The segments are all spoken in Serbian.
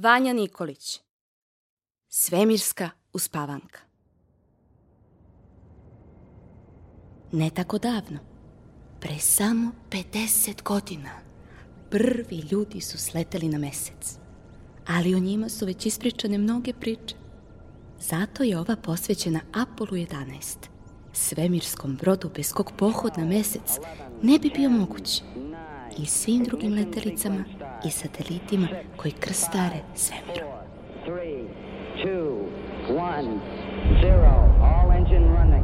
Vanja Nikolić Svemirska uspavanka Ne tako davno, pre samo 50 godina, prvi ljudi su sleteli na mesec. Ali o njima su već ispričane mnoge priče. Zato je ova posvećena Apollo 11, svemirskom brodu bez kog pohod na mesec ne bi bio moguć i svim drugim letelicama i satelliti, ma coi crestare sempre. 3, 2, 1, 0, all engine running.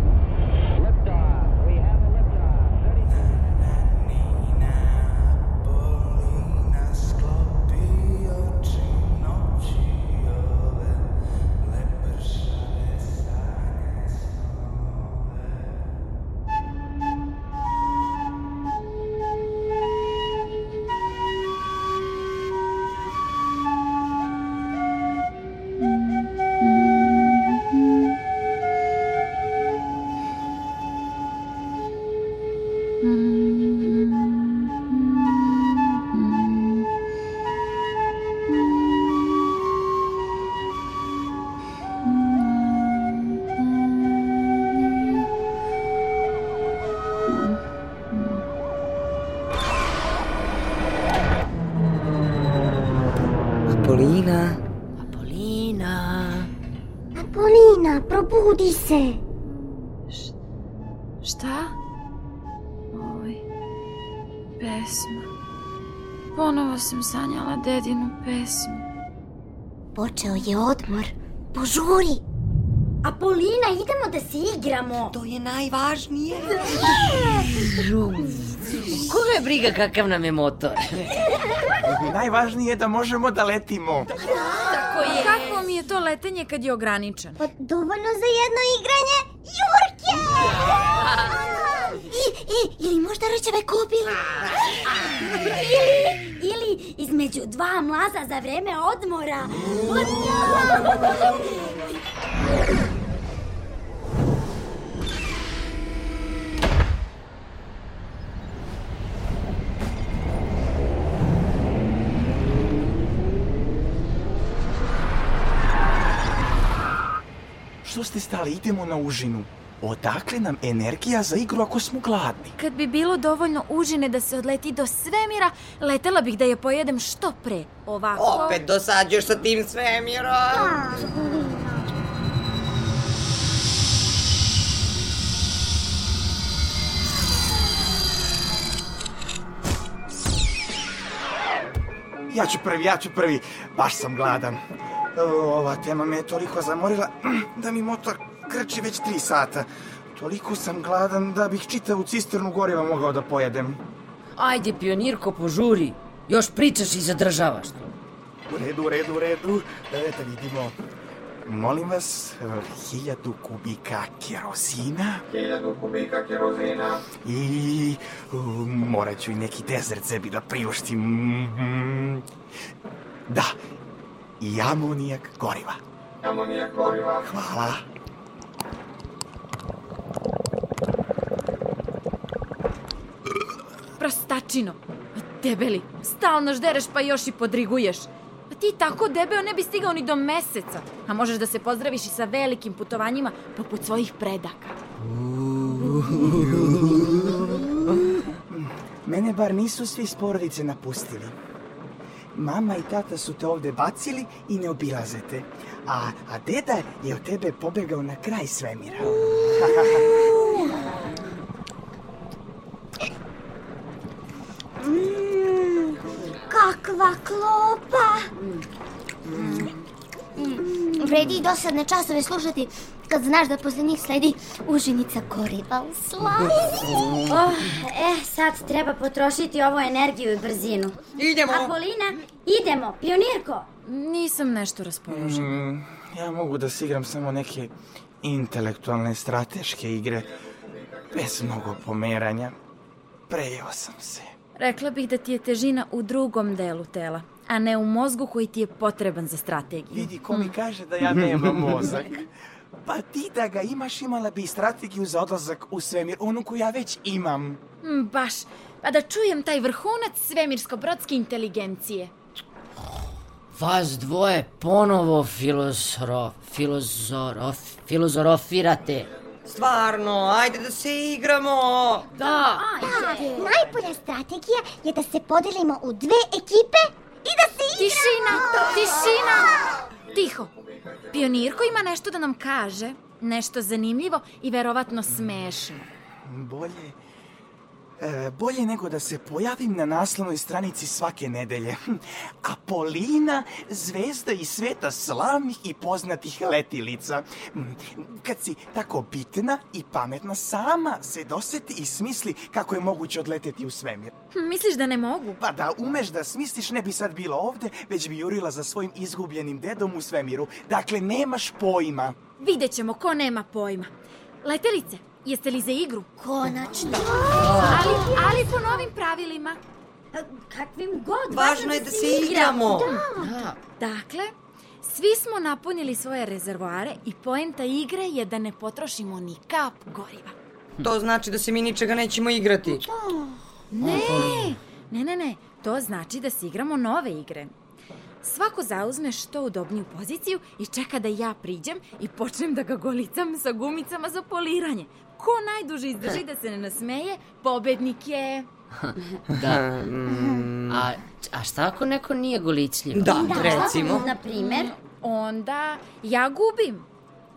Dedinu pesmu. Počeo je odmor. Požuri. Apolina, idemo da se igramo. to je najvažnije. Koga je briga kakav nam je motor? Najvažnije je da možemo da letimo. Kako mi je to letenje kad je ograničen? Pa dovoljno za jedno igranje. Jurke! I, i, ili možda rečeve kopila. ili, između dva mlaza za vreme odmora. Što ste stali? Idemo na užinu. Odakle nam energija za igru ako smo gladni? Kad bi bilo dovoljno užine da se odleti do svemira, letela bih da je pojedem što pre. Ovako... Opet dosađuješ sa tim svemirom. Ja ću prvi, ja ću prvi. Baš sam gladan. Ova tema me je toliko zamorila da mi motor krči već tri sata. Toliko sam gladan da bih čitavu cisternu goriva mogao da pojedem. Ajde, pionirko, požuri. Još pričaš i zadržavaš. U redu, u redu, u redu. Da, da vidimo. Molim vas, hiljadu kubika kerozina. Hiljadu kubika kerozina. I uh, morat ću i neki dezert sebi da priuštim. Da, i amonijak goriva. Amonijak goriva. Hvala. Prostačino. Debeli, stalno ždereš pa još i podriguješ. A ti tako debeo ne bi stigao ni do meseca. A možeš da se pozdraviš i sa velikim putovanjima poput svojih predaka. Mene bar nisu svi iz porodice napustili. Mama i tata su te ovde bacili i ne obilaze te. A, a deda je od tebe pobegao na kraj svemira. Kakva klopa! Vredi i dosadne časove slušati kad znaš da posle njih sledi užinica goriva u slavi. Oh, eh, sad treba potrošiti ovu energiju i brzinu. Idemo. Apolina, idemo, pionirko! Nisam nešto raspoložena. Mm, ja mogu da se igram samo neke intelektualne strateške igre bez mnogo pomeranja. Prejeo sam se. Rekla bih da ti je težina u drugom delu tela, a ne u mozgu koji ti je potreban za strategiju. Vidi ko mi kaže da ja nemam mozak. Pa ti da ga imaš imala bi strategiju za odlazak u svemir, onu koju ja već imam. Mm, Baš, pa da čujem taj vrhunac svemirsko-brodske inteligencije. Vas dvoje ponovo filozoro, filozoro, filozorofirate. Stvarno, ajde da se igramo. Da, Najbolja strategija je da se podelimo u dve ekipe i da se Tišina, tišina. Tiho. Pionirko ima nešto da nam kaže. Nešto zanimljivo i verovatno smešno. Bolje... E, bolje nego da se pojavim na naslovnoj stranici svake nedelje. Apolina, zvezda iz sveta slavnih i poznatih letilica. Mm, Kad si tako bitna i pametna, sama se doseti i smisli kako je moguće odleteti u svemir. Hm, Misliš da ne mogu? Pa da umeš da smisliš ne bi sad bila ovde, već bi jurila za svojim izgubljenim dedom u svemiru. Dakle, nemaš pojma. Vidjet ćemo ko nema pojma. Letelice, jeste li za igru? Konačno. Ali, ali po novim pravilima. Kakvim god. Važno je da se igramo. da. Dakle, svi smo napunili svoje rezervoare i poenta igre je da ne potrošimo ni kap goriva. To znači da se mi ničega nećemo igrati. Ne, ne, ne, ne. To znači da se igramo nove igre. Svako zauzme što udobniju poziciju i čeka da ja priđem i počnem da ga golicam sa gumicama za poliranje. Ko najduže izdrži da se ne nasmeje, pobednik je... da. A, a šta ako neko nije golicljiv? Da, recimo. Na primer, Onda ja gubim.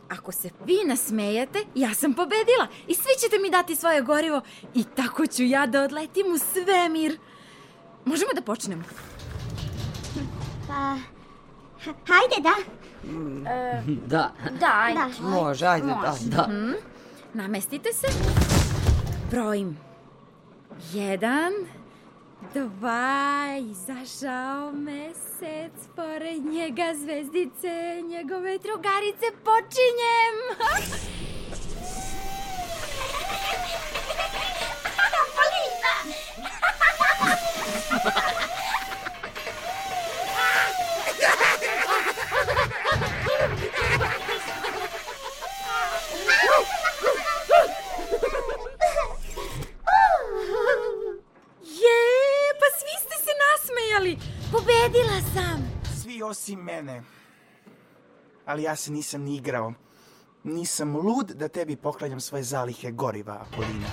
Ako se vi nasmejete, ja sam pobedila i svi ćete mi dati svoje gorivo i tako ću ja da odletim u svemir. Možemo da počnemo. pa... ha- Hajde, da. Da. Da, Da. Može, ajde, da. Da. Namestite se. Brojim. Jedan, dva, izašao mesec, pored njega zvezdice, njegove drugarice, počinjem! Je, osim mene. Ali ja se nisam ni igrao. Nisam lud da tebi poklanjam svoje zalihe goriva, Apolina.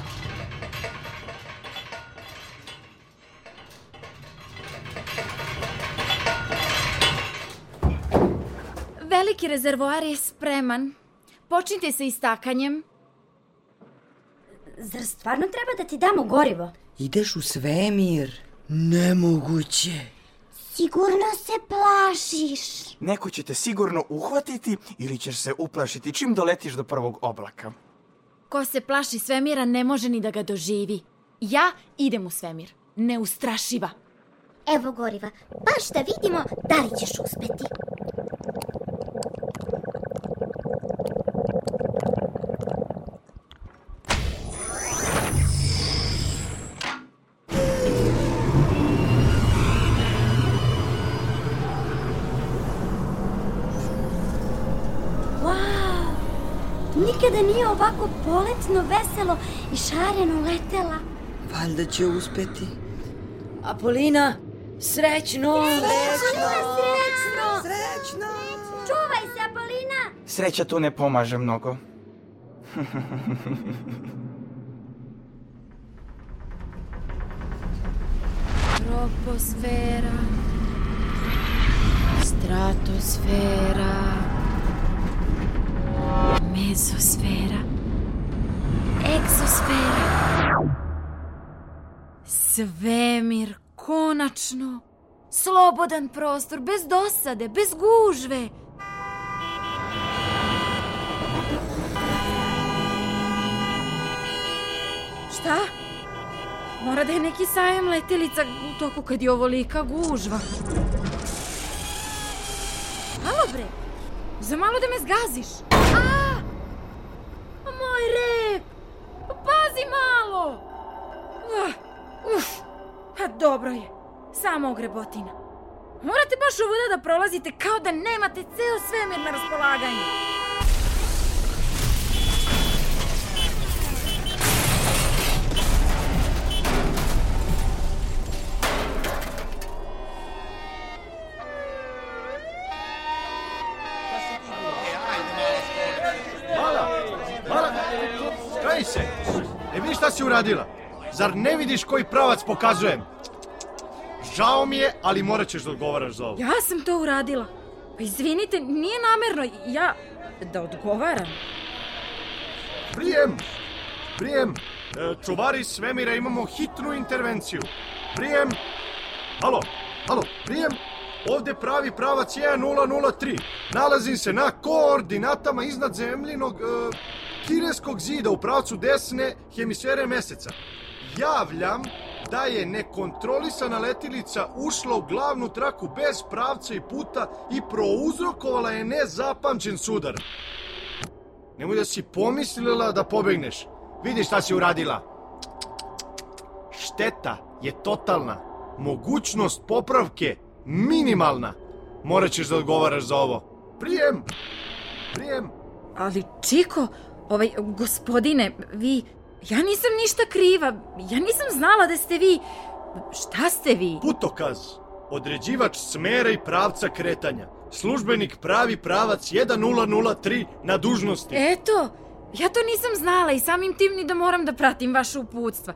Veliki rezervoar je spreman. Počnite sa istakanjem. Zar stvarno treba da ti damo gorivo? Ideš u svemir. Nemoguće. Sigurno se plašiš. Neko će te sigurno uhvatiti ili ćeš se uplašiti čim doletiš do prvog oblaka. Ko se plaši svemira ne može ni da ga doživi. Ja idem u svemir. Neustrašiva. Evo goriva, baš da vidimo da li ćeš uspeti. Nikada nije ovako poletno, veselo i šareno letela. Valjda će uspeti. Apolina, srećno! Srećno! Srećno! Srećno! Čuvaj se, Apolina! Sreća tu ne pomaže mnogo. Troposfera. Stratosfera. Mezosfera. Egzosfera. Svemir, konačno. Slobodan prostor, bez dosade, bez gužve. Šta? Mora da je neki sajem letelica u toku kad je ovolika gužva. Halo bre, za malo da me zgaziš. A! Moj rep! Pazi malo! Ah, uf, a dobro je, samo ogrebotina. Morate baš ovuda da prolazite kao da nemate ceo svemir na raspolaganju. Uradila? Zar ne vidiš koji pravac pokazujem? Žao mi je, ali morat ćeš da odgovaraš za ovo. Ja sam to uradila. Pa izvinite, nije namerno. Ja... Da odgovaram. Prijem! Prijem! E, čuvari svemira imamo hitnu intervenciju. Prijem! Halo, halo, prijem! Ovde pravi pravac 1003. Nalazim se na koordinatama iznad zemljinog e, kireskog zida u pravcu desne hemisfere meseca. Javljam da je nekontrolisana letilica ušla u glavnu traku bez pravca i puta i prouzrokovala je nezapamćen sudar. Nemoj da si pomislila da pobegneš. Vidi šta si uradila. Šteta je totalna. Mogućnost popravke minimalna. Morat ćeš da odgovaraš za ovo. Prijem! Prijem! Ali, Čiko, ovaj, gospodine, vi... Ja nisam ništa kriva. Ja nisam znala da ste vi... Šta ste vi? Putokaz. Određivač smera i pravca kretanja. Službenik pravi pravac 1003 na dužnosti. Eto, ja to nisam znala i samim tim ni da moram da pratim vaše uputstva.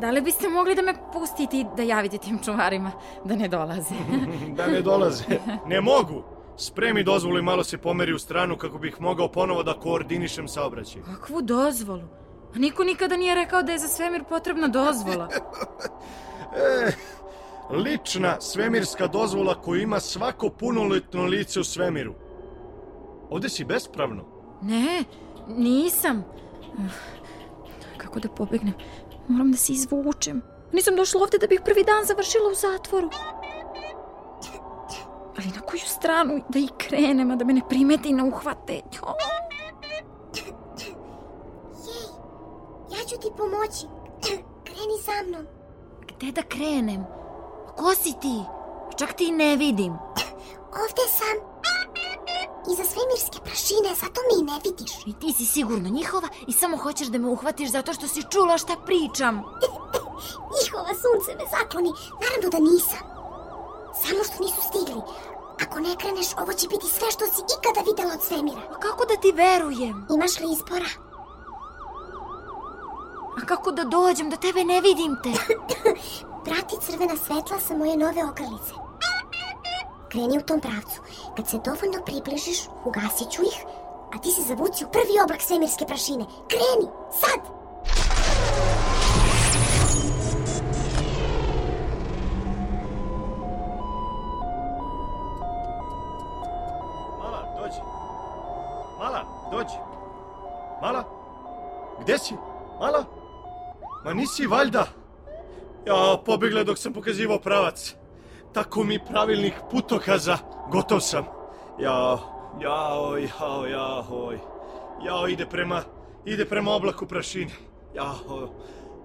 Da li biste mogli da me pustite i da javite tim čuvarima da ne dolaze? da ne dolaze. Ne mogu. Spremi dozvolu i malo se pomeri u stranu kako bih mogao ponovo da koordinišem saobraćaj. Kakvu dozvolu? Niko nikada nije rekao da je za svemir potrebna dozvola. E, lična svemirska dozvola koju ima svako punoletno lice u svemiru. Ovde si bespravno. Ne, nisam. Kako da pobegnem? Moram da se izvučem. Nisam došla ovde da bih prvi dan završila u zatvoru. Ali na koju stranu da i krenem, a da me ne primeti i ne uhvate? Jo. Jej, ja ću ti pomoći. Kreni sa mnom. Gde da krenem? Ko si ti? Čak ti ne vidim. Ovde sam. Iza svemirske prašine, zato me i ne vidiš. I ti si sigurno njihova i samo hoćeš da me uhvatiš zato što si čula šta pričam. Njihova sunce me zakloni. Naravno da nisam. Samo što nisu stigli. Ako ne kreneš, ovo će biti sve što si ikada videla od svemira. A kako da ti verujem? Imaš li izbora? A kako da dođem do tebe ne vidim te? Prati crvena svetla sa moje nove ogrlice. Kreni u tom pravcu. Kad se dovoljno približiš, ugasit ću ih, a ti se zavuci u prvi oblak svemirske prašine. Kreni, sad! Nisi valjda? Ja, pobegla dok sam pokazivao pravac. Tako mi pravilnik putokaza. Gotov sam. Ja, jao, jao, jao, jao, ide prema, ide prema oblaku prašine. Jao,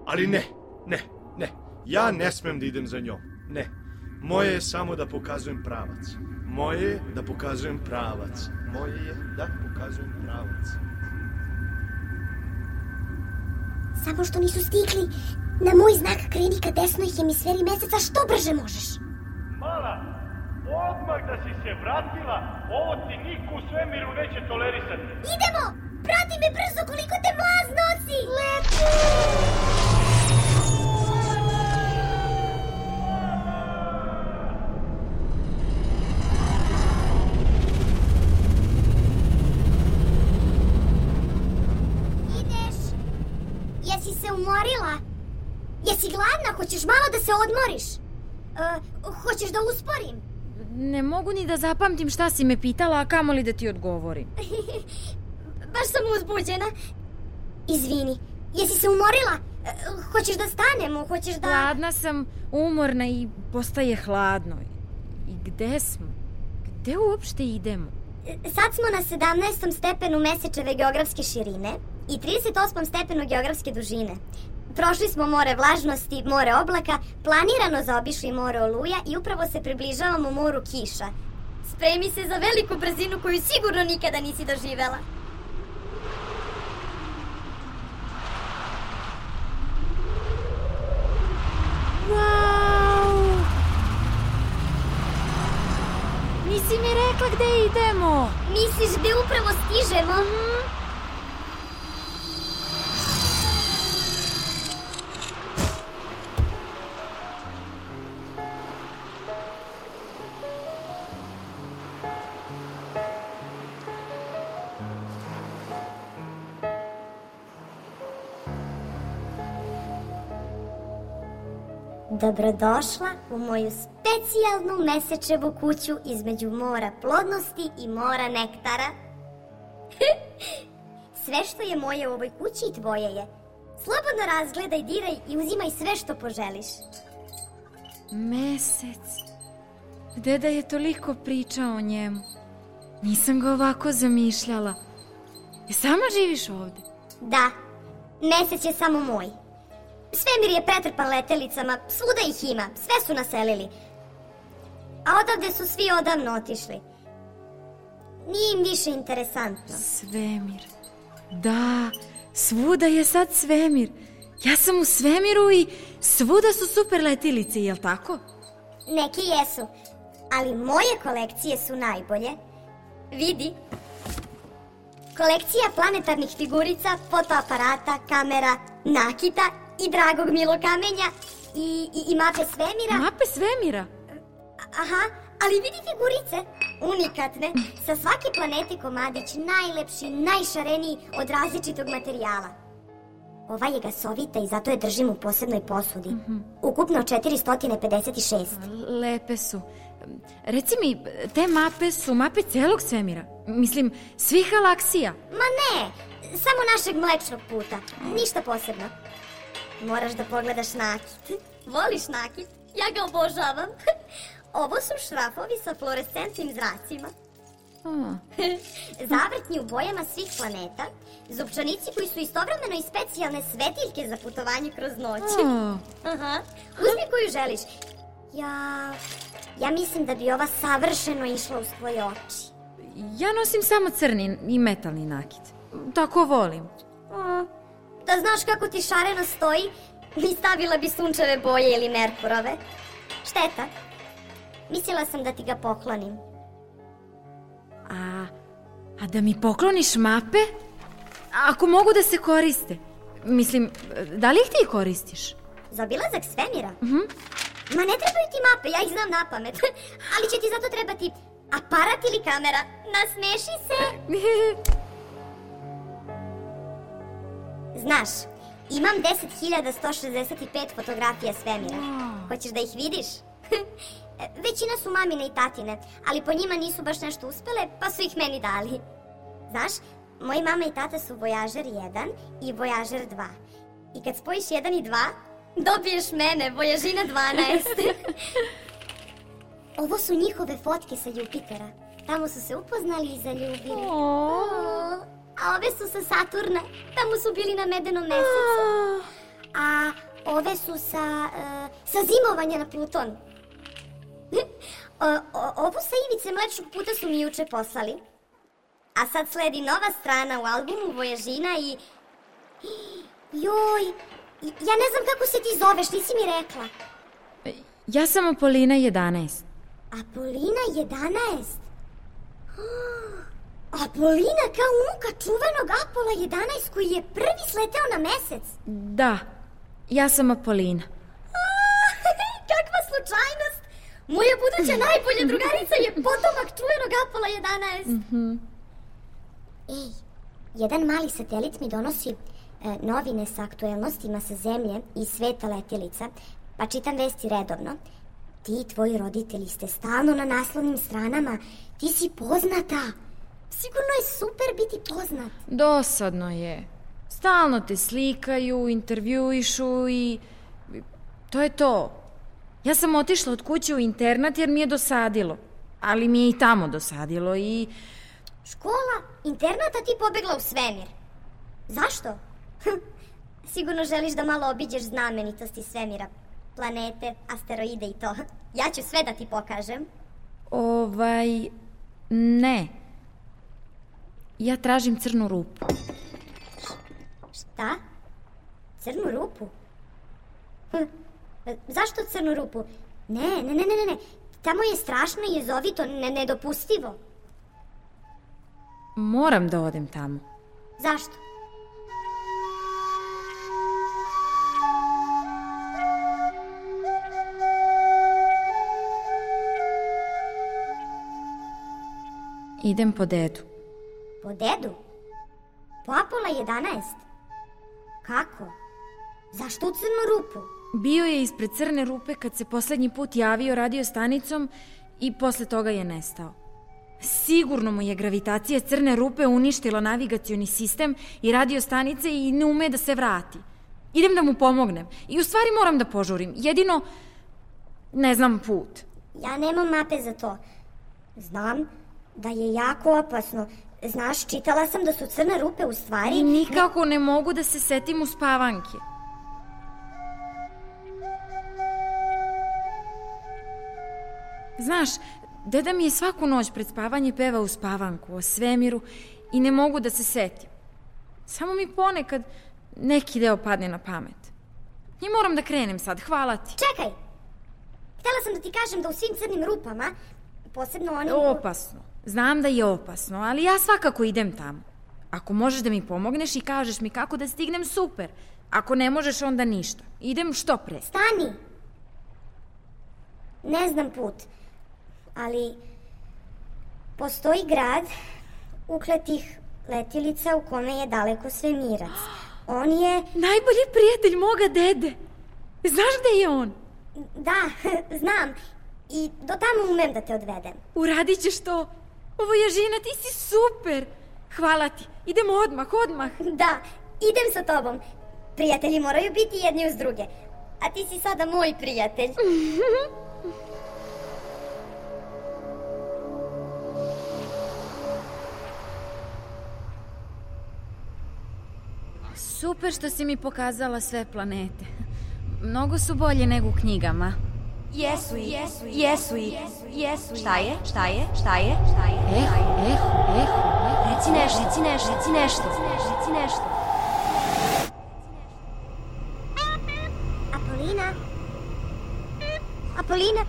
ali ne, ne, ne. Ja ne smem da idem za njom. Ne. Moje je samo da pokazujem pravac. Moje je da pokazujem pravac. Moje je da pokazujem pravac. Samo što nisu stigli. Na moj znak kreni ka desnoj hemisferi meseca što brže možeš. Mala, odmah da si se vratila, ovo ti niko u svemiru neće tolerisati. Idemo! Prati me brzo koliko te mlaz nosi! Leti! Ideš? Jesi se umorila? Jesi gladna? Hoćeš malo da se odmoriš? E, hoćeš da usporim? Ne mogu ni da zapamtim šta si me pitala, a kamoli da ti odgovorim. Baš sam uzbuđena. Izvini, jesi se umorila? E, hoćeš da stanemo? Hoćeš da... Hladna sam, umorna i postaje hladno. I gde smo? Gde uopšte idemo? Sad smo na 17. stepenu mesečeve geografske širine i 38. stepenu geografske dužine. Prošli smo more vlažnosti, more oblaka, planirano zaobišli more oluja i upravo se približavamo moru kiša. Spremi se za veliku brzinu koju sigurno nikada nisi doživela. Wow! Nisi mi rekla gde idemo. Misliš gde upravo stižemo? Dobrodošla u moju specijalnu mesečevu kuću između mora plodnosti i mora nektara. sve što je moje u ovoj kući i tvoje je. Slobodno razgledaj, diraj i uzimaj sve što poželiš. Mesec. Deda je toliko pričao o njemu. Nisam ga ovako zamišljala. E sama živiš ovde? Da, mesec je samo moj. Svemir je pretrpan letelicama, svuda ih ima, sve su naselili. A odavde su svi odavno otišli. Nije im više interesantno. Svemir. Da, svuda je sad svemir. Ja sam u svemiru i svuda su super letilice, jel tako? Neki jesu, ali moje kolekcije su najbolje. Vidi. Kolekcija planetarnih figurica, fotoaparata, kamera, nakita i dragog milokamenja i, i, i mape svemira. Mape svemira? Aha, ali vidi figurice, unikatne, sa svake planete komadić, najlepši, najšareniji od različitog materijala. Ova je gasovita i zato je držim u posebnoj posudi. Ukupno 456. Lepe su. Reci mi, te mape su mape celog svemira. Mislim, svih galaksija. Ma ne, samo našeg mlečnog puta. Ništa posebno. Moraš da pogledaš nakit. Voliš nakit? Ja ga obožavam. Ovo su šrafovi sa fluorescentnim zracima. A, Zavrtnji u bojama svih planeta, zupčanici koji su istovremeno i specijalne svetiljke za putovanje kroz noć. a, Aha, uzmi koju želiš. Ja, ja mislim da bi ova savršeno išla uz tvoje oči. ja nosim samo crni i metalni nakit. Tako volim. A, da znaš kako ti šareno stoji, i stavila bi sunčeve boje ili merkurove. Šteta. Mislila sam da ti ga poklonim. A, a da mi pokloniš mape? Ako mogu da se koriste. Mislim, da li ih ti koristiš? Za obilazak svemira? Ma ne trebaju ti mape, ja ih znam na pamet. Ali će ti zato trebati aparat ili kamera. Nasmeši se. Znaš, imam 10.165 fotografija svemira. Hoćeš da ih vidiš? Većina su mamine i tatine, ali po njima nisu baš nešto uspele, pa su ih meni dali. Znaš, moji mama i tata su Voyager 1 i Voyager 2. I kad spojiš 1 i 2, dobiješ mene, Vojažina 12. Ovo su njihove fotke sa Jupitera. Tamo su se upoznali i zaljubili. O, A ove su sa Saturna. Tamo su bili na medenom mesecu. A ove su sa, e, sa zimovanja na Pluton. O, o, ovu sa ivice mlečnog puta su mi juče poslali. A sad sledi nova strana u albumu Vojažina i... Joj, ja ne znam kako se ti zoveš, nisi mi rekla. Ja sam Apolina 11. Apolina 11? Apolina kao unuka čuvenog Apola 11 koji je prvi sleteo na mesec. Da, ja sam Apolina. Kakva slučajnost! Moja buduća najbolja drugarica je potomak čuvenog Apola 11. Ej, jedan mali satelit mi donosi e, novine sa aktuelnostima sa zemlje i sveta letjelica, pa čitam vesti redovno. Ti i tvoji roditelji ste stalno na naslovnim stranama. Ti si poznata. Sigurno je super biti poznat. Dosadno je. Stalno te slikaju, intervjuišu i... To je to. Ja sam otišla od kuće u internat jer mi je dosadilo. Ali mi je i tamo dosadilo i... Škola, internata ti pobegla u svemir. Zašto? Sigurno želiš da malo obiđeš znamenitosti svemira. Planete, asteroide i to. Ja ću sve da ti pokažem. Ovaj... Ne. Ja tražim crnu rupu. Šta? Crnu rupu? Hm. Zašto crnu rupu? Ne, ne, ne, ne, ne, ne. Tamo je strašno i jezovito, ne, nedopustivo. Moram da odem tamo. Zašto? Idem po dedu. Po dedu? Po Apola 11? Kako? Zašto u crnu rupu? Bio je ispred crne rupe kad se poslednji put javio radio stanicom i posle toga je nestao. Sigurno mu je gravitacija crne rupe uništila navigacioni sistem i radio stanice i ne ume da se vrati. Idem da mu pomognem i u stvari moram da požurim. Jedino ne znam put. Ja nemam mape za to. Znam da je jako opasno. Znaš, čitala sam da su crne rupe u stvari... Nikako ne mogu da se setim u spavanke. Znaš, deda mi je svaku noć pred spavanje peva u spavanku o svemiru i ne mogu da se setim. Samo mi ponekad neki deo padne na pamet. I moram da krenem sad, hvala ti. Čekaj! Htela sam da ti kažem da u svim crnim rupama, posebno onim... Opasno. Znam da je opasno, ali ja svakako idem tamo. Ako možeš da mi pomogneš i kažeš mi kako da stignem, super. Ako ne možeš, onda ništa. Idem što pre. Stani! Ne znam put, ali postoji grad ukletih letilica u kome je daleko svemirac. On je... Najbolji prijatelj moga dede. Znaš gde je on? Da, znam. I do tamo umem da te odvedem. Uradit ćeš to. Ovo je žina, ti si super. Hvala ti. Idemo odmah, odmah. Da, idem sa tobom. Prijatelji moraju biti jedni uz druge. A ti si sada moj prijatelj. Super što si mi pokazala sve planete. Mnogo su bolje nego u knjigama. Jesu i, jesu i, jesu i, jesu i. Šta je, šta je, šta je, šta je? Eho, eho, eho, eho. Reci nešto, reci nešto, reci nešto, reci nešto. Apolina? Apolina?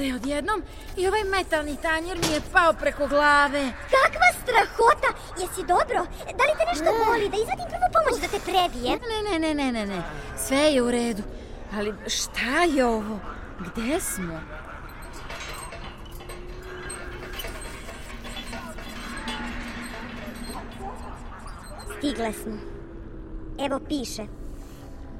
Se odjednom i ovaj metalni tanjer mi je pao preko glave. Kakva strahota! Jesi dobro? Da li te nešto boli? Da izvadim prvu pomoć da te prebije? Ne, ne, ne, ne, ne, ne. Sve je u redu. Ali šta je ovo? Gde smo? Stigle smo. Evo piše.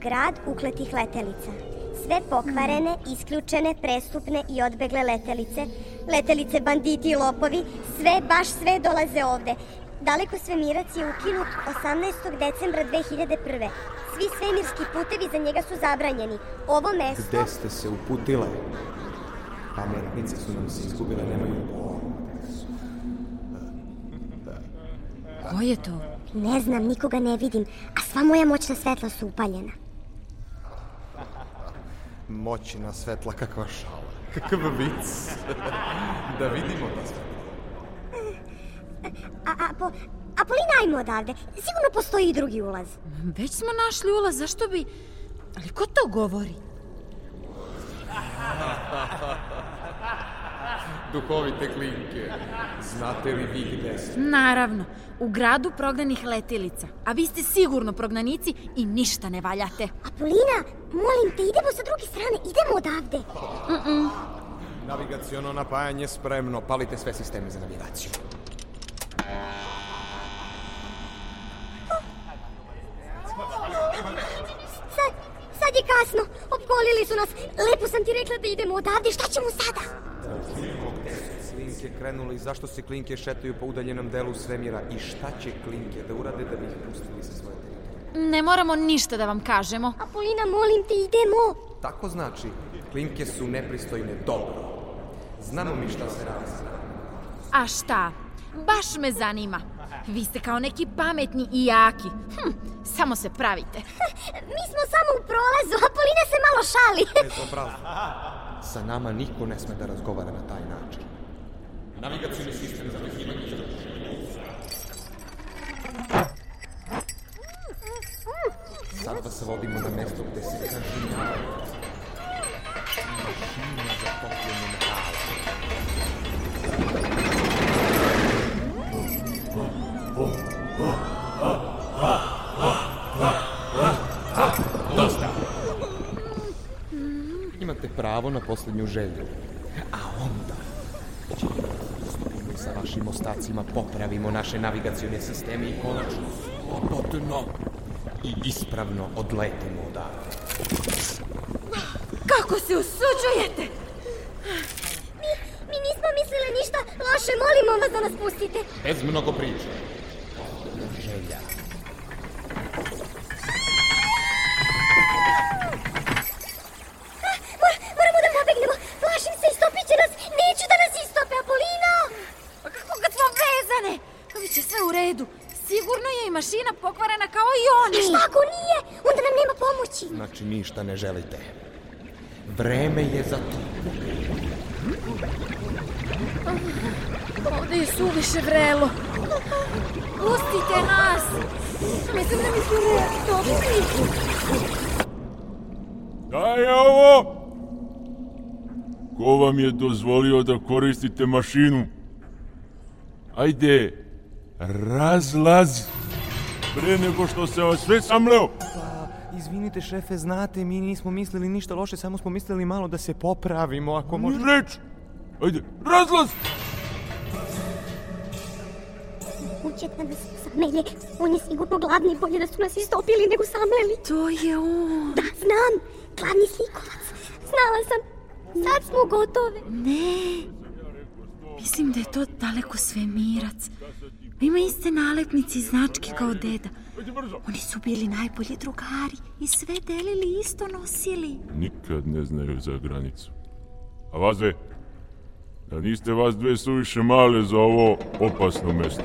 Grad ukletih letelica. Sve pokvarene, isključene, prestupne i odbegle letelice, letelice banditi i lopovi, sve, baš sve dolaze ovde. Daleko svemirac je ukinut 18. decembra 2001. Svi svemirski putevi za njega su zabranjeni. Ovo mesto... Gde ste se uputile? Pametnice su nam se izgubile, nemaju pojma. Ko je to? Ne znam, nikoga ne vidim, a sva moja moćna svetla su upaljena. Moćna svetla, kakva šala. Kakav vic. da vidimo ta svetla. A, a, po, Apolina, ajmo odavde. Sigurno postoji i drugi ulaz. Već smo našli ulaz, zašto bi... Ali ko to govori? Duhovite klinke, znate li vi gde ste? Naravno, u gradu prognanih letilica. A vi ste sigurno prognanici i ništa ne valjate. Apolina, molim te, idemo sa druge strane, idemo odavde. Navigaciono napajanje spremno, palite sve sisteme za navigaciju. Sad, sad je kasno, opkolili su nas. Lepo sam ti rekla da idemo odavde, šta ćemo sada? Klinke krenuli, zašto se klinke šetaju po udaljenom delu svemira i šta će klinke da urade da bi ih pustili sa svoje teritorije? Ne moramo ništa da vam kažemo. Apolina, molim te, idemo. Tako znači, klinke su nepristojne dobro. Znamo mi šta se radi. A šta? Baš me zanima. Vi ste kao neki pametni i jaki. Hm, samo se pravite. Mi smo samo u prolazu, Apolina se malo šali. Sa nama niko ne sme da razgovara na taj način. Navigacioni sistem za nahivanje i zapušenje u Sad vas vodimo na mesto gde se kažnjava. Mašina za topljenje metala. Dosta! Imate pravo na poslednju želju. A onda sa vašim ostacima, popravimo naše navigacione sisteme i konačno slobodno i ispravno odletimo odavde. Kako se usuđujete? Mi nismo mislili ništa loše, molimo vas da nas pustite. Bez mnogo priče. Želja. Mor, moramo da pobegnemo. Plašim se, istopit će nas. Neću da nas istope, Apolino. Pa kako kad smo vezane? Biće sve u redu. Sigurno je i mašina pokvarena kao i oni. A šta ako nije? Onda nam nema pomoći. Znači ništa ne želite. Vreme je za to. Ovde je suviše vrelo. Pustite nas. Mislim da mi se reaktori. Šta je ovo? Ko vam je dozvolio da koristite mašinu? Ajde, razlaz. Pre nego što se vas sve samleo. Izvinite šefe, znate, mi nismo mislili ništa loše, samo smo mislili malo da se popravimo, ako može... Ni reč. Ajde, razlaz. Će da nas samelje. On je sigurno gladni, bolje da su nas istopili nego samleli. To je on. Da, znam. Gladni slikovac. Znala sam. Sad smo gotove. Ne. Mislim da je to daleko svemirac. Ima iste nalepnice i značke kao deda. Oni su bili najbolji drugari i sve delili isto nosili. Nikad ne znaju za granicu. A vas dve? Da niste vas dve suviše male za ovo opasno mesto.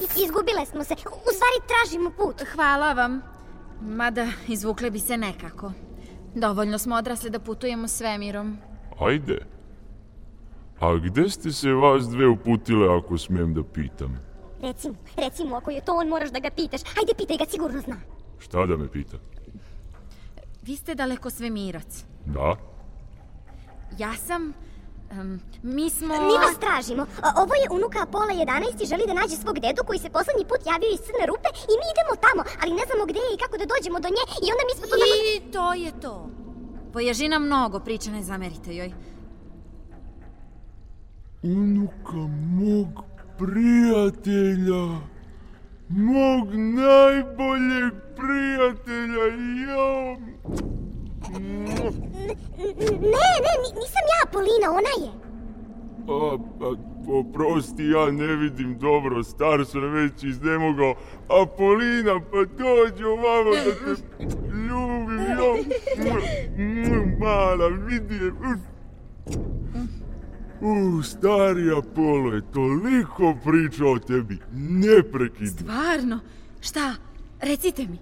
I- Izgubile smo se. U stvari tražimo put. Hvala vam. Mada izvukle bi se nekako. Dovoljno smo odrasli da putujemo svemirom. Ajde. A gde ste se vas dve uputile, ako smijem da pitam? Recimo, recimo, ako je to on, moraš da ga pitaš. Ajde, pitaj ga, sigurno zna. Šta da me pita? Vi ste daleko svemirac. Da? Ja sam... em, mi smo... Mi vas tražimo. Ovo je unuka Apola 11 i želi da nađe svog dedu koji se poslednji put javio iz crne rupe i mi idemo tamo, ali ne znamo gde je i kako da dođemo do nje i onda mi smo tu tamo... I to je to. Poježina mnogo priča, ne zamerite joj. Unuka mog prijatelja. Mog najboljeg prijatelja. Jo. Ne, ne, ni- nisam ja Apolina, ona je. A, a, oprosti, ja ne vidim dobro, star sam već iznemogao. Apolina, pa dođi ovamo da te ljubim, jo. Mala, vidi je. U, stari Apolo je toliko pričao o tebi, neprekidno. Stvarno? Šta? Recite mi.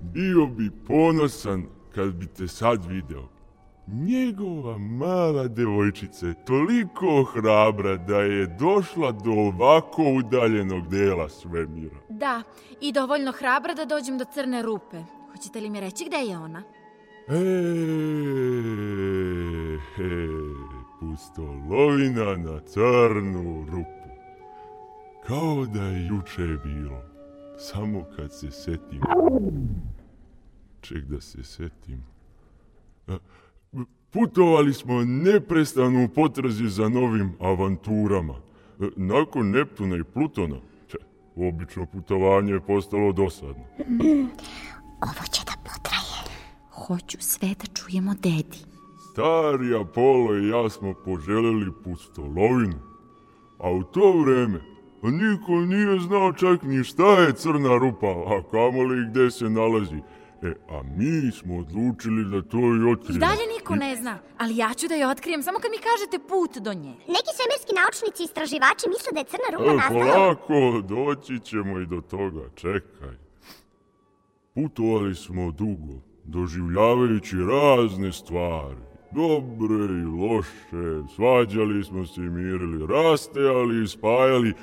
Bio bi ponosan kad bi te sad video. Njegova mala devojčica je toliko hrabra da je došla do ovako udaljenog dela svemira. Da, i dovoljno hrabra da dođem do crne rupe. Hoćete li mi reći gde je ona? E, he, pustolovina na crnu rupu. Kao da je juče bilo. Samo kad se setim. Ček da se setim. Putovali smo neprestano u potrazi za novim avanturama. E, Nakon Neptuna i Plutona, če, obično putovanje je postalo dosadno. Ovo će da potraje. Hoću sve da čujemo dedi. Stari Apollo i ja smo poželjeli pustolovinu. A u to vreme niko nije znao čak ni šta je crna rupa, a kamoli gde se nalazi. E, a mi smo odlučili da to i I otkrijemo. dalje niko ne zna, ali ja ću da je otkrijem samo kad mi kažete put do nje. Neki svemirski naučnici i istraživači misle da je crna rupa E, nastala... polako, doći ćemo i do toga, čekaj. Putovali smo dugo, doživljavajući razne stvari. Dobre i loše, svađali smo se i mirili, rastajali i spajali.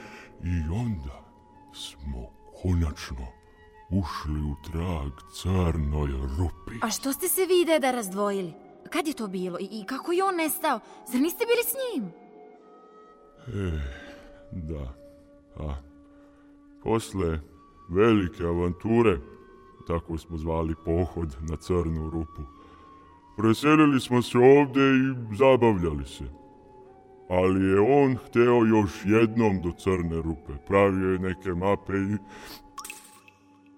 I onda smo konačno ušli u trag crnoj rupi. A što ste se vi i deda razdvojili? Kad je to bilo i, i kako je on nestao? Zar niste bili s njim? E, da. A, posle velike avanture, tako smo zvali pohod na crnu rupu, Preselili smo se ovde i zabavljali se. Ali je on hteo još jednom do crne rupe. Pravio je neke mape i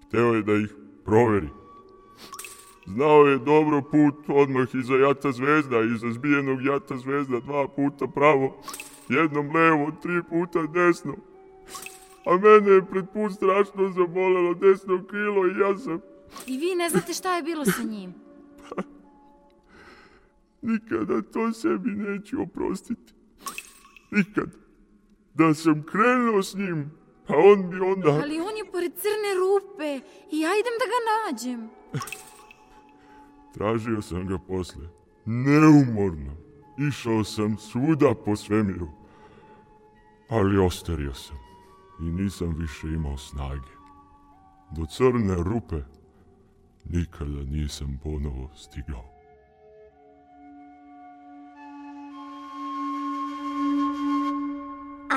hteo je da ih proveri. Znao je dobro put odmah iza jata zvezda, iza zbijenog jata zvezda dva puta pravo, jednom levo, tri puta desno. A mene je pred put strašno zabolelo desno krilo i ja sam I vi ne znate šta je bilo sa njim. Nikada to sebi neću oprostiti. Nikad. Da sam krenuo s njim, a on bi onda... Ali on je pored crne rupe i ja idem da ga nađem. Tražio sam ga posle. Neumorno. Išao sam svuda po svemiru. Ali ostario sam. I nisam više imao snage. Do crne rupe nikada nisam ponovo stigao.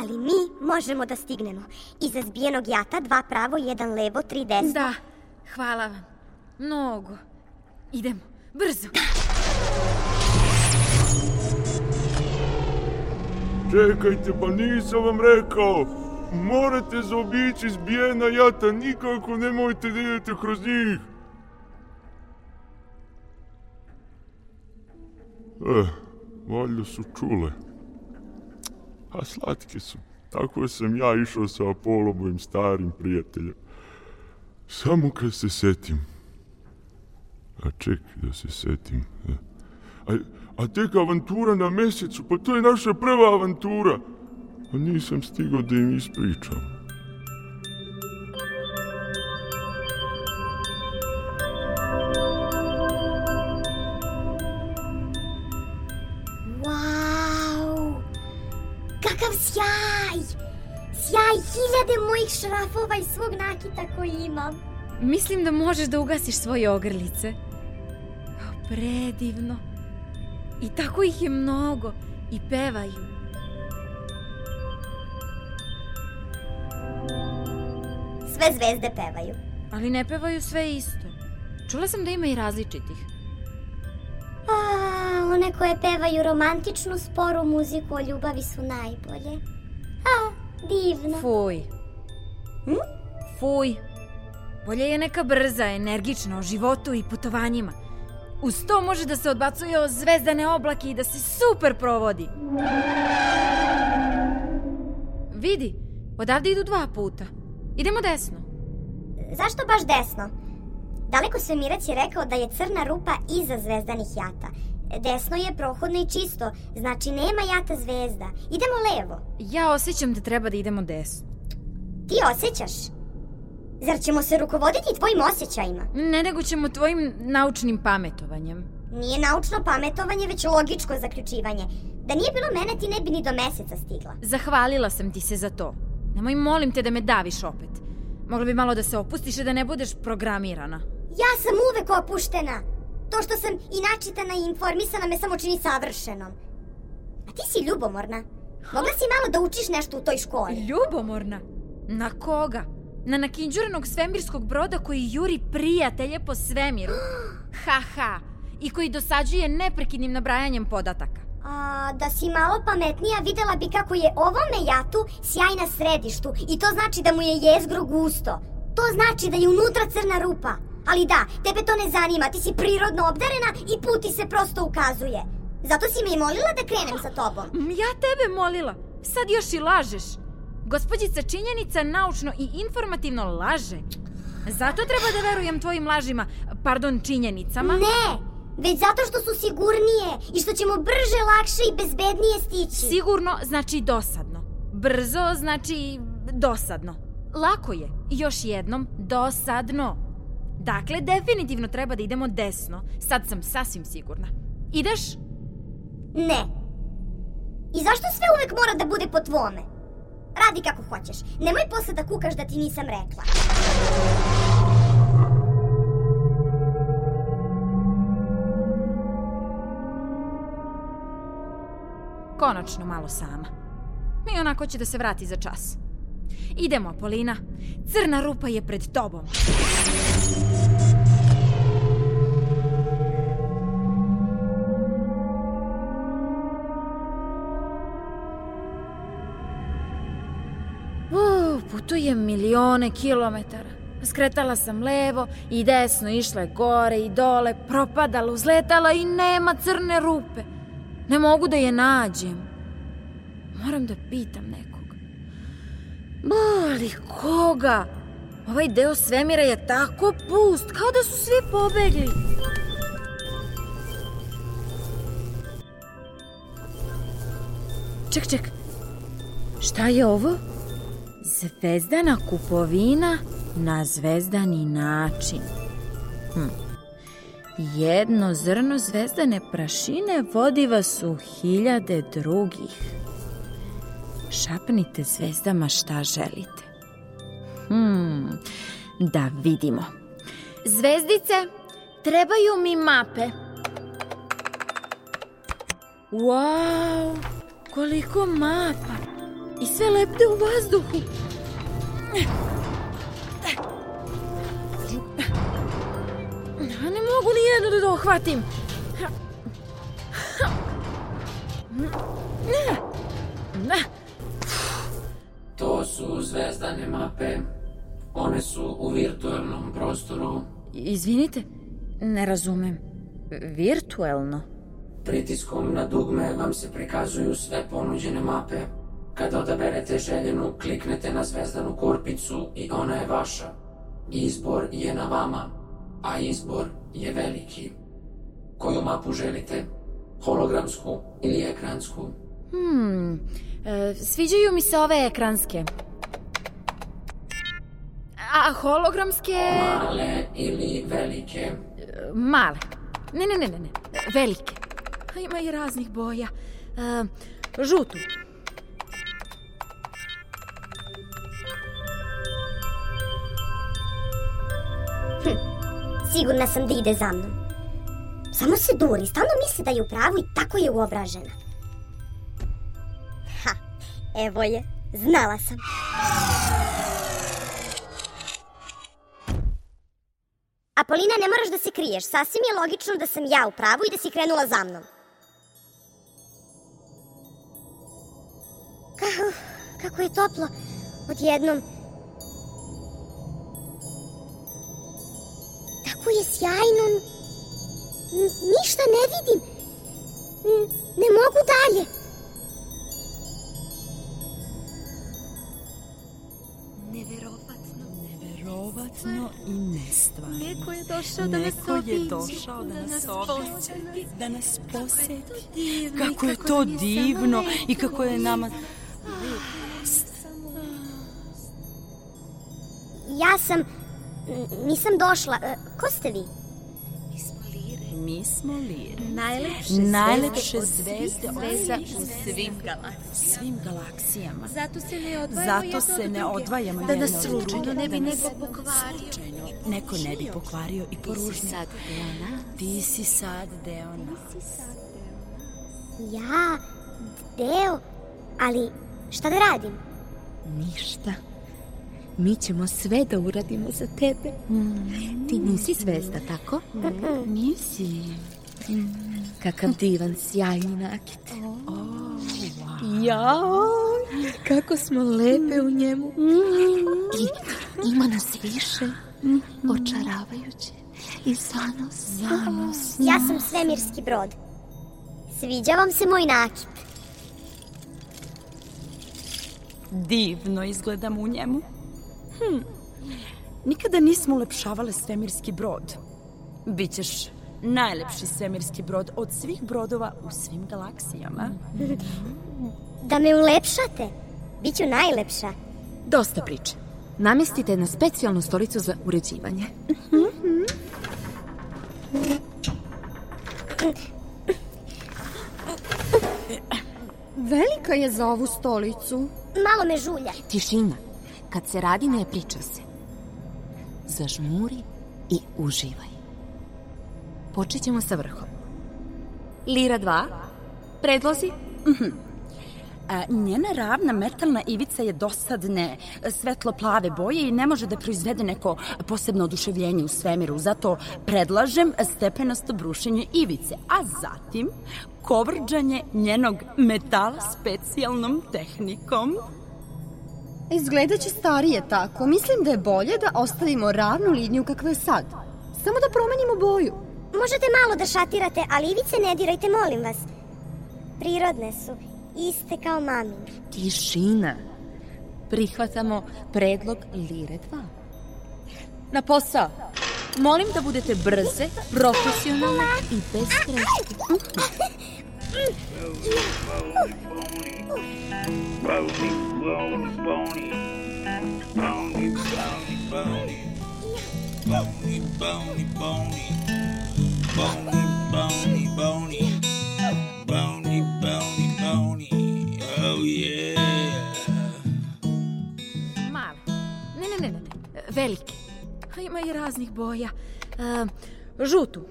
Ali mi možemo da stignemo. Iza zbijenog jata dva pravo, jedan levo, tri desno. Da, hvala vam. Mnogo. Idemo, brzo. Čekajte, pa nisam vam rekao. Morate zaobići zbijena jata, nikako nemojte da idete kroz njih. Eh, valjda su čule. A slatke su. Tako sam ja išao sa Apolobovim starim prijateljem. Samo kad se setim. A čekaj da se setim. eh. A, a tek avantura na mesecu, pa to je naša prva avantura. A nisam stigao da im ispričam. Mojih šrafova i svog nakita koji imam. Mislim da možeš da ugasiš svoje ogrlice. Predivno. I tako ih je mnogo. I pevaju. Sve zvezde pevaju. Ali ne pevaju sve isto. Čula sam da ima i različitih. A, one koje pevaju romantičnu, sporu muziku o ljubavi su najbolje. A, divno. Fuj. Hm? Fuj. Bolje je neka brza, energična o životu i putovanjima. Uz to može da se odbacuje o zvezdane oblake i da se super provodi. Vidi, odavde idu dva puta. Idemo desno. Zašto baš desno? Daleko svemirac je rekao da je crna rupa iza zvezdanih jata. Desno je prohodno i čisto, znači nema jata zvezda. Idemo levo. Ja osjećam da treba da idemo desno. Ti osjećaš? Zar ćemo se rukovoditi tvojim osjećajima? Ne nego ćemo tvojim naučnim pametovanjem. Nije naučno pametovanje, već logičko zaključivanje. Da nije bilo mene, ti ne bi ni do meseca stigla. Zahvalila sam ti se za to. Nemoj molim te da me daviš opet. Mogla bi malo da se opustiš i da ne budeš programirana. Ja sam uvek opuštena. To što sam i načitana i informisana me samo čini savršenom. A ti si ljubomorna. Mogla si malo da učiš nešto u toj školi. Ljubomorna? Na koga? Na nakinđuranog svemirskog broda koji juri prijatelje po svemiru. Ha, ha. I koji dosađuje neprekidnim nabrajanjem podataka. A, da si malo pametnija, videla bi kako je ovome jatu sjaj na središtu i to znači da mu je jezgro gusto. To znači da je unutra crna rupa. Ali da, tebe to ne zanima, ti si prirodno obdarena i put ti se prosto ukazuje. Zato si me i molila da krenem sa tobom. Ja tebe molila. Sad još i lažeš. Gospođica činjenica naučno i informativno laže. Zato treba da verujem tvojim lažima, pardon, činjenicama. Ne, već zato što su sigurnije i što ćemo brže, lakše i bezbednije stići. Sigurno znači dosadno. Brzo znači dosadno. Lako je. Još jednom, dosadno. Dakle, definitivno treba da idemo desno. Sad sam sasvim sigurna. Ideš? Ne. I zašto sve uvek mora da bude po tvome? Radi kako hoćeš. Nemoj posle da kukaš da ti nisam rekla. Konačno malo sama. I onako će da se vrati za čas. Idemo, Apolina. Crna rupa je pred tobom. Putujem milione kilometara. Skretala sam levo i desno, išla je gore i dole, propadala, uzletala i nema crne rupe. Ne mogu da je nađem. Moram da pitam nekog. Ali koga? Ovaj deo svemira je tako pust, kao da su svi pobegli. Ček, ček. Šta je ovo? Zvezdana kupovina na zvezdani način. Hm. Jedno zrno zvezdane prašine vodi vas u hiljade drugih. Šapnite zvezdama šta želite. Hmm, da vidimo. Zvezdice, trebaju mi mape. Wow, koliko mapa. I sve lepte u vazduhu. A ne mogu ni jednu da dohvatim. To su zvezdane mape. One su u virtualnom prostoru. Izvinite, ne razumem. Virtuelno? Pritiskom na dugme vam se prikazuju sve ponuđene mape. Kada odaberete željenu, kliknete na zvezdanu korpicu i ona je vaša. Izbor je na vama, a izbor je veliki. Koju mapu želite? Hologramsku ili ekransku? Hmm, e, sviđaju mi se ove ekranske. A hologramske... Male ili velike? Male. Ne, ne, ne, ne, ne. Velike. Ima i raznih boja. E, žutu. Sigurna sam da ide za mnom. Samo se duri, stalno misli da je u pravu i tako je uobražena. Ha, evo je, znala sam. Apolina, ne moraš da se kriješ. Sasvim je logično da sam ja u pravu i da si krenula za mnom. Kako, kako je toplo. Odjednom. Tako je sjajno. N- ništa ne vidim. N- ne mogu dalje. Neverovatno. Neverovatno i nestvarno. Neko je došao da nas Neko je obiđe, došao da da nas poseti, da nas poseti. Kako je kako to je divno i kako je nama... Ja sam... nisam došla. E, Ko ste vi? Mi smo lire. Najlepše Najlepše zvezde od zvezde svih u zvezda svim u galaksiji. Svim galaksijama. Zato se ne odvajamo Zato jedno se ne odvajamo Da nas slučajno ne bi da neko pokvario. Slučajno neko ne bi pokvario i poružnio. sad deo nas. Ti si sad deo nas. Ja, deo, ali šta da radim? Ništa. Mi ćemo sve da uradimo za tebe. Ti nisi zvezda, tako? Nisi. Kakav divan, sjajni nakit. Jao, kako smo lepe u njemu. I ima nas više. Očaravajuće. I zanos. Zanos. Ja sam svemirski brod. Sviđa vam se moj nakit? Divno izgledam u njemu. Hm. Nikada nismo ulepšavale svemirski brod. Bićeš najlepši svemirski brod od svih brodova u svim galaksijama. Da me ulepšate? Biću najlepša. Dosta priče. Namestite na specijalnu stolicu za uređivanje. Velika je za ovu stolicu. Malo me žulja. Tišina. Kad se radi, ne priča se. Zažmuri i uživaj. Počet ćemo sa vrhom. Lira 2. Predlozi? A, njena ravna metalna ivica je dosadne, svetlo-plave boje i ne može da proizvede neko posebno oduševljenje u svemiru. Zato predlažem stepenasto brušenje ivice, a zatim kovrđanje njenog metala specijalnom tehnikom. Izgledat će starije tako. Mislim da je bolje da ostavimo ravnu liniju kakva je sad. Samo da promenimo boju. Možete malo da šatirate, ali ivice ne dirajte, molim vas. Prirodne su, iste kao mami. Tišina. Prihvatamo predlog Lire 2. Na posao. Molim da budete brze, profesionalne i bez greške. Bony, bony, bony. Bony, bony, bony. Bony, bony, bony. Bony, bony, bony. Bony, bony, bony. Oh yeah. Male. Ne, ne, ne, ne, ne. Velike. Ima i raznih boja. E, žutu.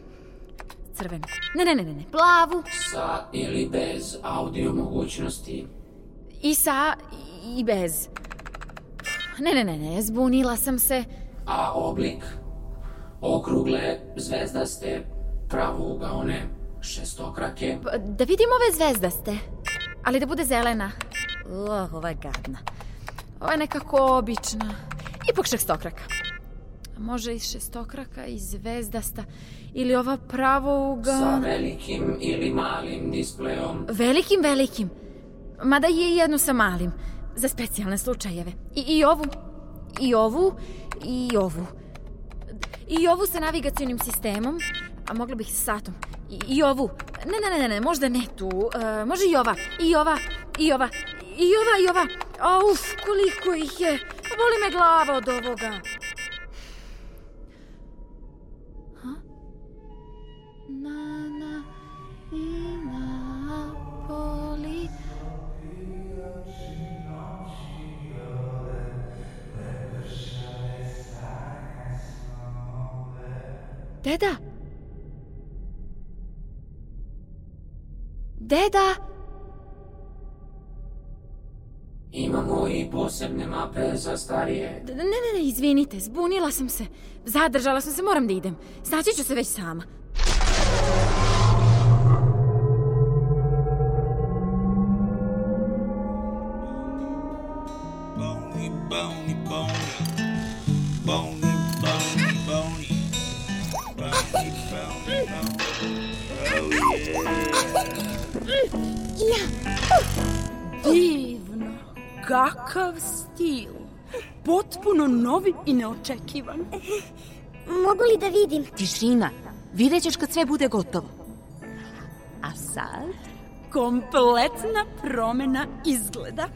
Crvenu. Ne, ne, ne, ne. Plavu. Sa ili bez audio mogućnosti. I sa i bez. Ne, ne, ne, ne. Zbunila sam se. A oblik? Okrugle, zvezdaste, pravougaone, šestokrake. Pa, Da vidim ove zvezdaste. Ali da bude zelena. Uh, ova je gadna. Ova je nekako obična. Ipak šestokraka. Može i šestokraka i zvezdasta. Ili ova pravouga... Sa velikim ili malim displejom. Velikim, velikim. Mada je jednu sa malim. Za specijalne slučajeve. I, I ovu. I ovu. I ovu. I ovu sa navigacionim sistemom. A mogla bih sa satom. I, I ovu. Ne, ne, ne, ne, možda ne tu. E, može i ova. I ova. I ova. I ova, i ova. A, uf, koliko ih je. Boli me glava od ovoga. Ha? Na, Deda? Deda? Imamo i posebne mape za starije. Ne, ne, ne, izvinite, zbunila sam se. Zadržala sam se, moram da idem. Snaći ću se već sama. Divno. Kakav stil. Potpuno novi i neočekivan. Mogu li da vidim? Tišina. Vidjet ćeš kad sve bude gotovo. A sad? Kompletna promena izgleda.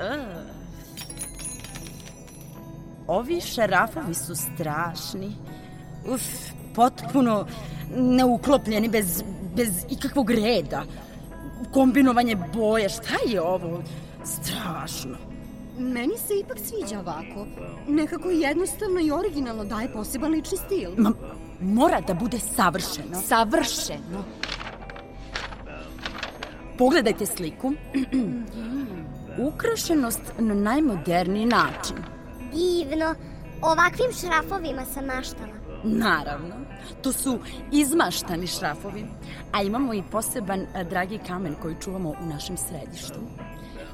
E. Ovi šarafovi su strašni. Uf, potpuno neuklopljeni bez, bez ikakvog reda. Kombinovanje boje, šta je ovo? Strašno. Meni se ipak sviđa ovako. Nekako jednostavno i originalno daje poseban lični stil. Ma, mora da bude savršeno. Savršeno. Pogledajte sliku. Ukrašenost na najmoderniji način. Divno. Ovakvim šrafovima sam maštala. Naravno, to su izmaštani šrafovi, a imamo i poseban a, dragi kamen koji čuvamo u našem središtu.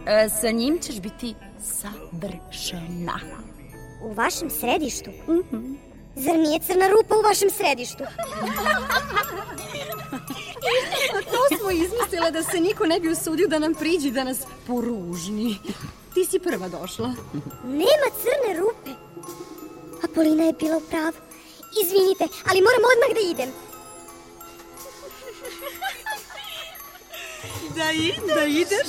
E, sa njim ćeš biti savršena. U vašem središtu? Zar nije crna rupa u vašem središtu? To smo izmislile da se niko ne bi usudio da nam priđi da nas poružni. Ti si prva došla. Nema crne rupe. Apolina je bila u pravu. Izvinite, ali moram odmah da idem. Da, i, da ideš?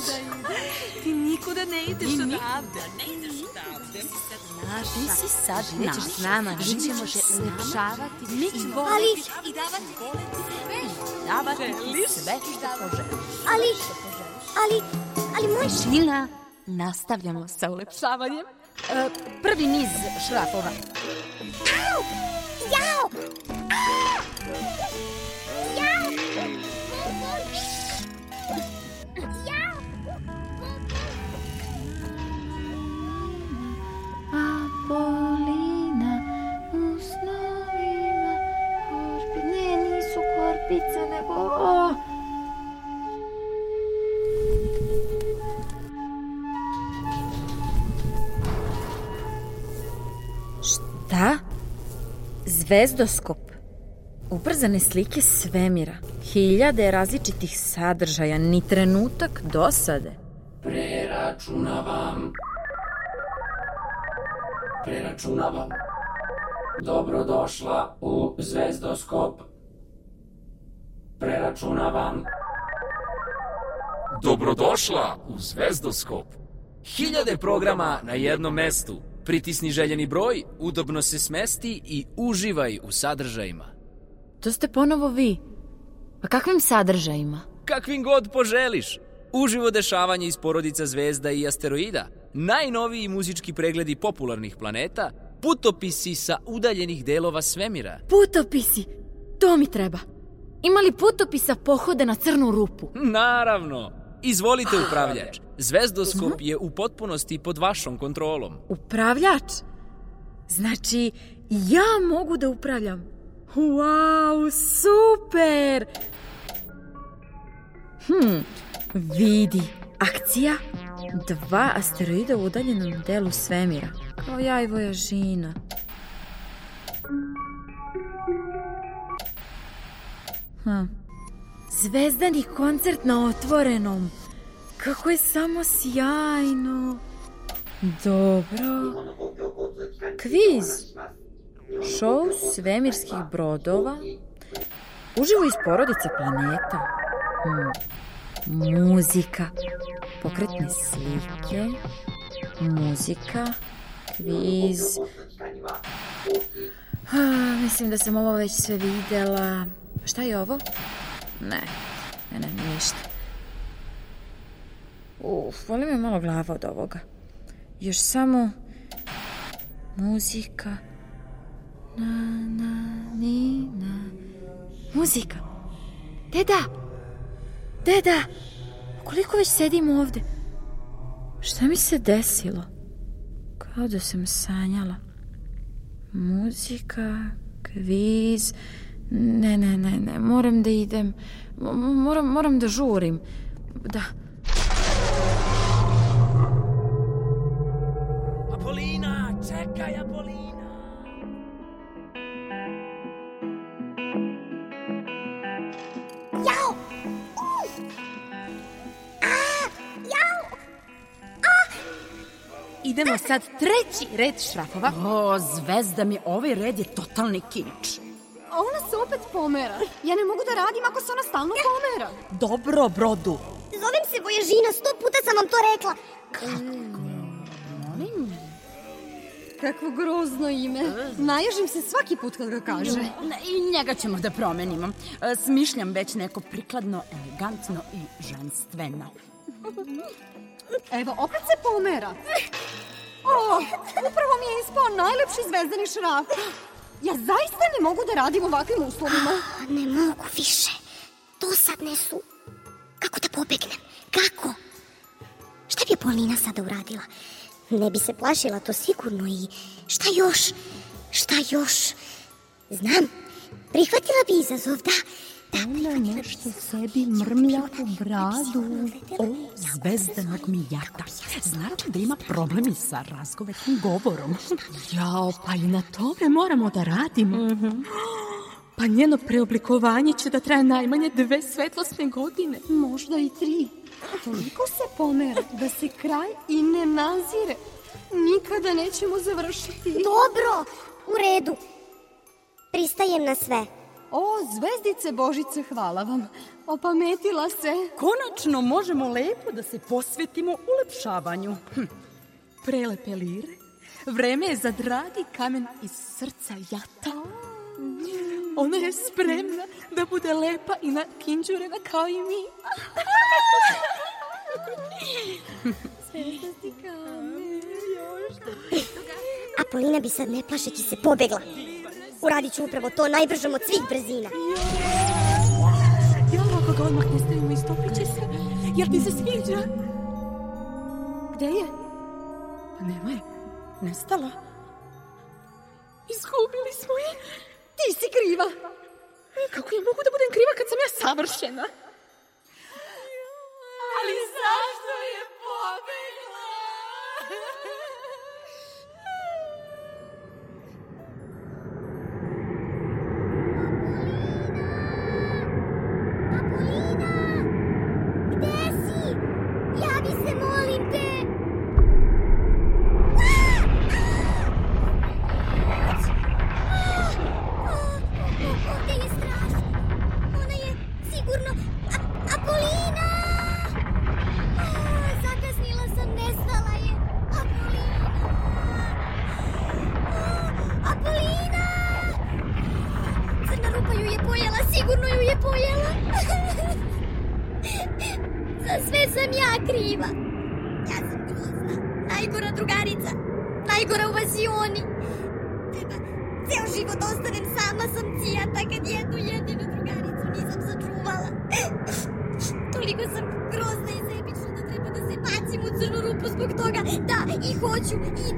Ti nikuda ne ideš odavde. Ne ideš odavde. Ti si sad naša. Ti si sad Ti nećeš naša. s nama. Mi ćemo s te nama. ulepšavati. Mi i ćemo- voleti i davati sve. Davati ti sve što poželiš. Ali, ali, ali moj... Tišina. Nastavljamo sa ulepšavanjem. E, prvi niz šrafova. Au! Jao! A! Jao! Jao! Apolina u snovima korpi... Ne, nisu korpice, nego... O! Zvezdoskop. Ubrzane slike svemira. Hiljade različitih sadržaja, ni trenutak dosade. Preračunavam. Preračunavam. Dobrodošla u Zvezdoskop. Preračunavam. Dobrodošla u Zvezdoskop. Hiljade programa na jednom mestu. Pritisni željeni broj, udobno se smesti i uživaj u sadržajima. To ste ponovo vi. A kakvim sadržajima? Kakvim god poželiš. Uživo dešavanje iz porodica zvezda i asteroida, najnoviji muzički pregledi popularnih planeta, putopisi sa udaljenih delova svemira. Putopisi! To mi treba. Ima li putopisa pohode na crnu rupu? Naravno! Izvolite upravljač. Zvezdoskop je u potpunosti pod vašom kontrolom. Upravljač? Znači, ja mogu da upravljam. Wow, super! Hm, vidi. Akcija. Dva asteroida u udaljenom delu svemira. Kao ja i vojažina. Hm. Zvezdani koncert na otvorenom. Kako je samo sjajno. Dobro. Kviz. Šou svemirskih brodova. Uživo iz porodice planeta. Hmm. Muzika. Pokretne slike. Muzika. Kviz. Ah, mislim da sam ovo već sve videla. Šta je ovo? Ne, ne, ne, ništa. Uf, voli me malo glava od ovoga. Još samo muzika. Na, na, ni, na. Muzika. Deda! Deda! Koliko već sedim ovde? Šta mi se desilo? Kao da sam sanjala. Muzika, kviz... Ne, ne, ne, ne, moram da idem. M- Moram, moram da žurim. Da. Sad treći red šrafova. O, zvezda mi, ovaj red je totalni kič. A ona se opet pomera. Ja ne mogu da radim ako se ona stalno pomera. Dobro, brodu. Zovem se Vojažina, sto puta sam vam to rekla. Kakvo grozno ime. Naježim se svaki put kad ga kaže. I njega ćemo da promenimo. E, Smišljam već neko prikladno, elegantno i ženstveno. Evo, opet se pomera. O, upravo mi je ispao najlepši zvezdani šraf. Ja zaista ne mogu da radim ovakvim uslovima. Ne mogu više. Dosadne su. Kako da pobegnem? Kako? Šta bi Polina sada uradila? Ne bi se plašila, to sigurno i... Šta još? Šta još? Znam. Prihvatila bi izazov, da. Ona nešto sebi mrmlja u bradu. O, zvezdanog mi jata. Znači da ima problemi sa razgovetnim govorom. Jao, pa i na tome moramo da radimo. Pa njeno preoblikovanje će da traje najmanje dve svetlosne godine. Možda i tri. Toliko se pomera da se kraj i ne nazire. Nikada nećemo završiti. Dobro, u redu. Pristajem na sve. O, zvezdice Božice, hvala vam. Opametila se. Konačno možemo lepo da se posvetimo ulepšavanju. Hm. Prelepe lire. Vreme je za dragi kamen iz srca jata. Ona je spremna da bude lepa i na kinđurena kao i mi. Zvezdasti kamen, Apolina bi sad ne plašeći se pobegla. Uradit ću upravo to najbržom od svih brzina. Jel, ako ga odmah ne stavimo, istopit će se. Jel ti se sviđa? Gde je? Pa nema je. Nestala. Izgubili smo je. Ti si kriva. Kako ja mogu da budem kriva kad sam ja savršena? Ali zašto je pobegla? Kriva. Ja sam grozna. Najgora drugarica. Najgora u vasioni. Treba ceo život ostanem sama sam cijata kad jednu jedinu drugaricu nisam sačuvala. Toliko sam grozna i sebična da treba da se bacim u crnu rupu zbog toga. Da, i hoću. I-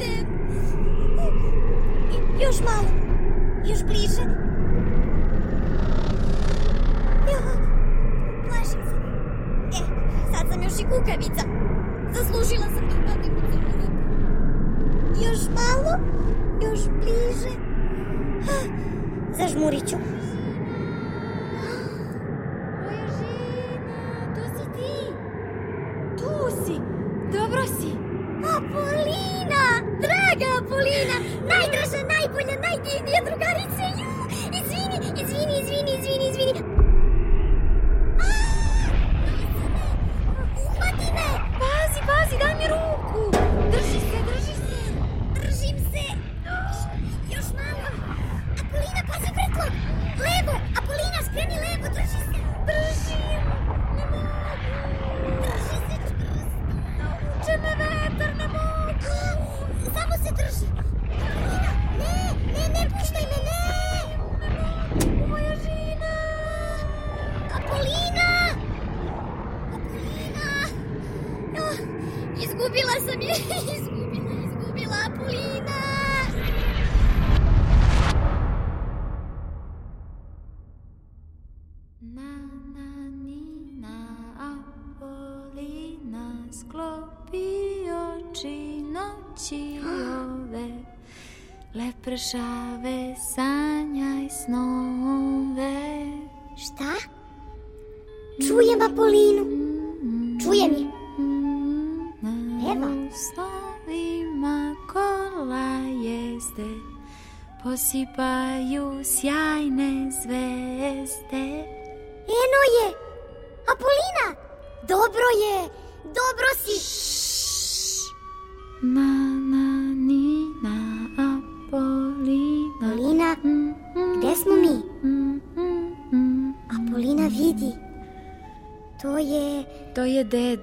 lepršave, sanjaj snove. Šta? Čujem Apolinu. Čujem je. Peva. Snovima kola jezde, posipaju sjajne zvezde.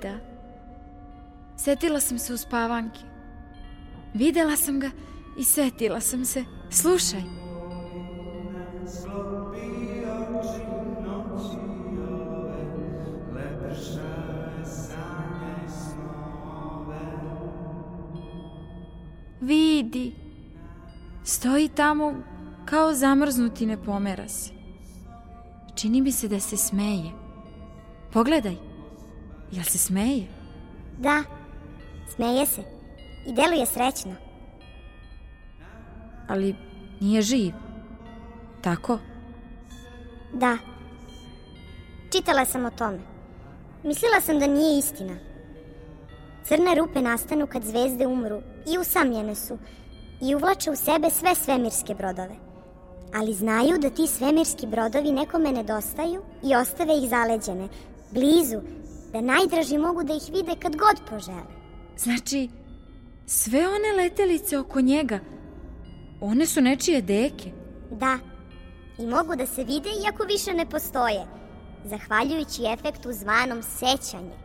Deda. Setila sam se u spavanki. Videla sam ga i setila sam se. Slušaj. Vidi. Stoji tamo kao zamrznuti ne pomera se. Čini mi se da se smeje. Pogledaj. Jel se smeje? Da, smeje se. I deluje srećno. Ali nije živ. Tako? Da. Čitala sam o tome. Mislila sam da nije istina. Crne rupe nastanu kad zvezde umru i usamljene su i uvlače u sebe sve svemirske brodove. Ali znaju da ti svemirski brodovi nekome nedostaju i ostave ih zaleđene, blizu, da najdraži mogu da ih vide kad god požele. Znači, sve one letelice oko njega, one su nečije deke. Da, i mogu da se vide iako više ne postoje, zahvaljujući efektu zvanom sećanje.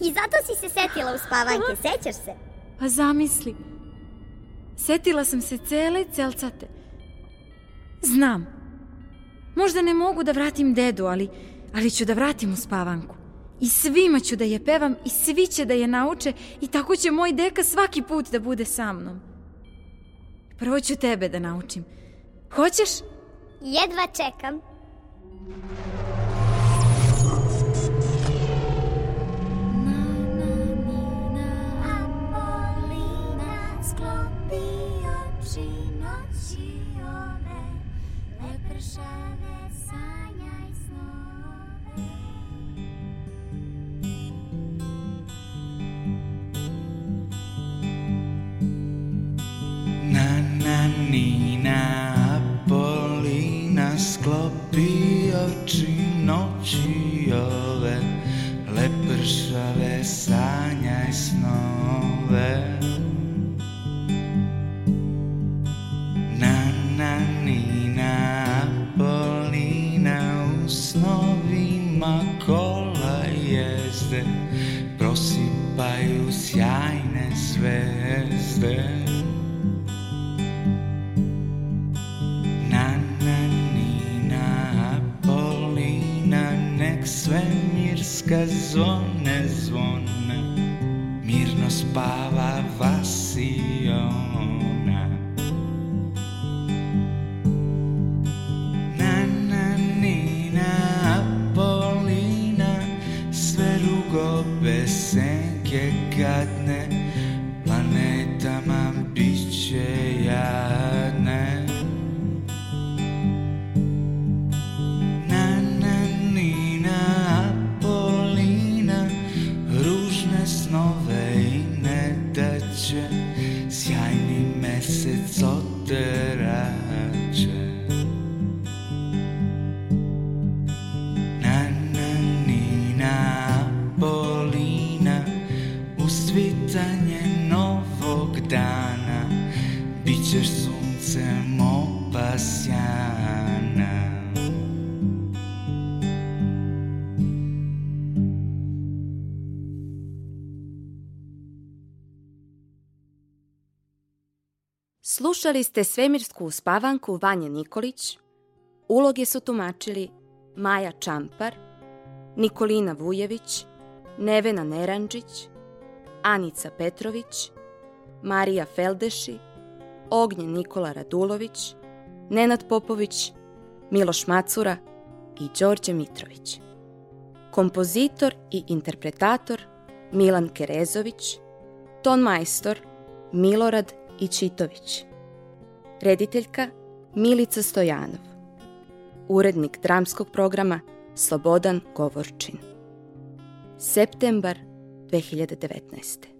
I zato si se setila u spavanke, sećaš se? Pa zamisli. Setila sam se cele celcate. Znam. Možda ne mogu da vratim dedu, ali, ali ću da vratim u spavanku. I svima ću da je pevam i svi će da je nauče i tako će moj deka svaki put da bude sa mnom. Prvo ću tebe da naučim. Hoćeš? Jedva čekam. Ni kad zvone zvone Mirno spava Vasiona Slušali ste svemirsku uspavanku Vanje Nikolić. Uloge su tumačili Maja Čampar, Nikolina Vujević, Nevena Neranđić, Anica Petrović, Marija Feldeši, Ognjen Nikola Radulović, Nenad Popović, Miloš Macura i Đorđe Mitrović. Kompozitor i interpretator Milan Kerezović, ton majstor Milorad Ičitović, rediteljka Milica Stojanov, urednik dramskog programa Slobodan Govorčin. Septembar 2019.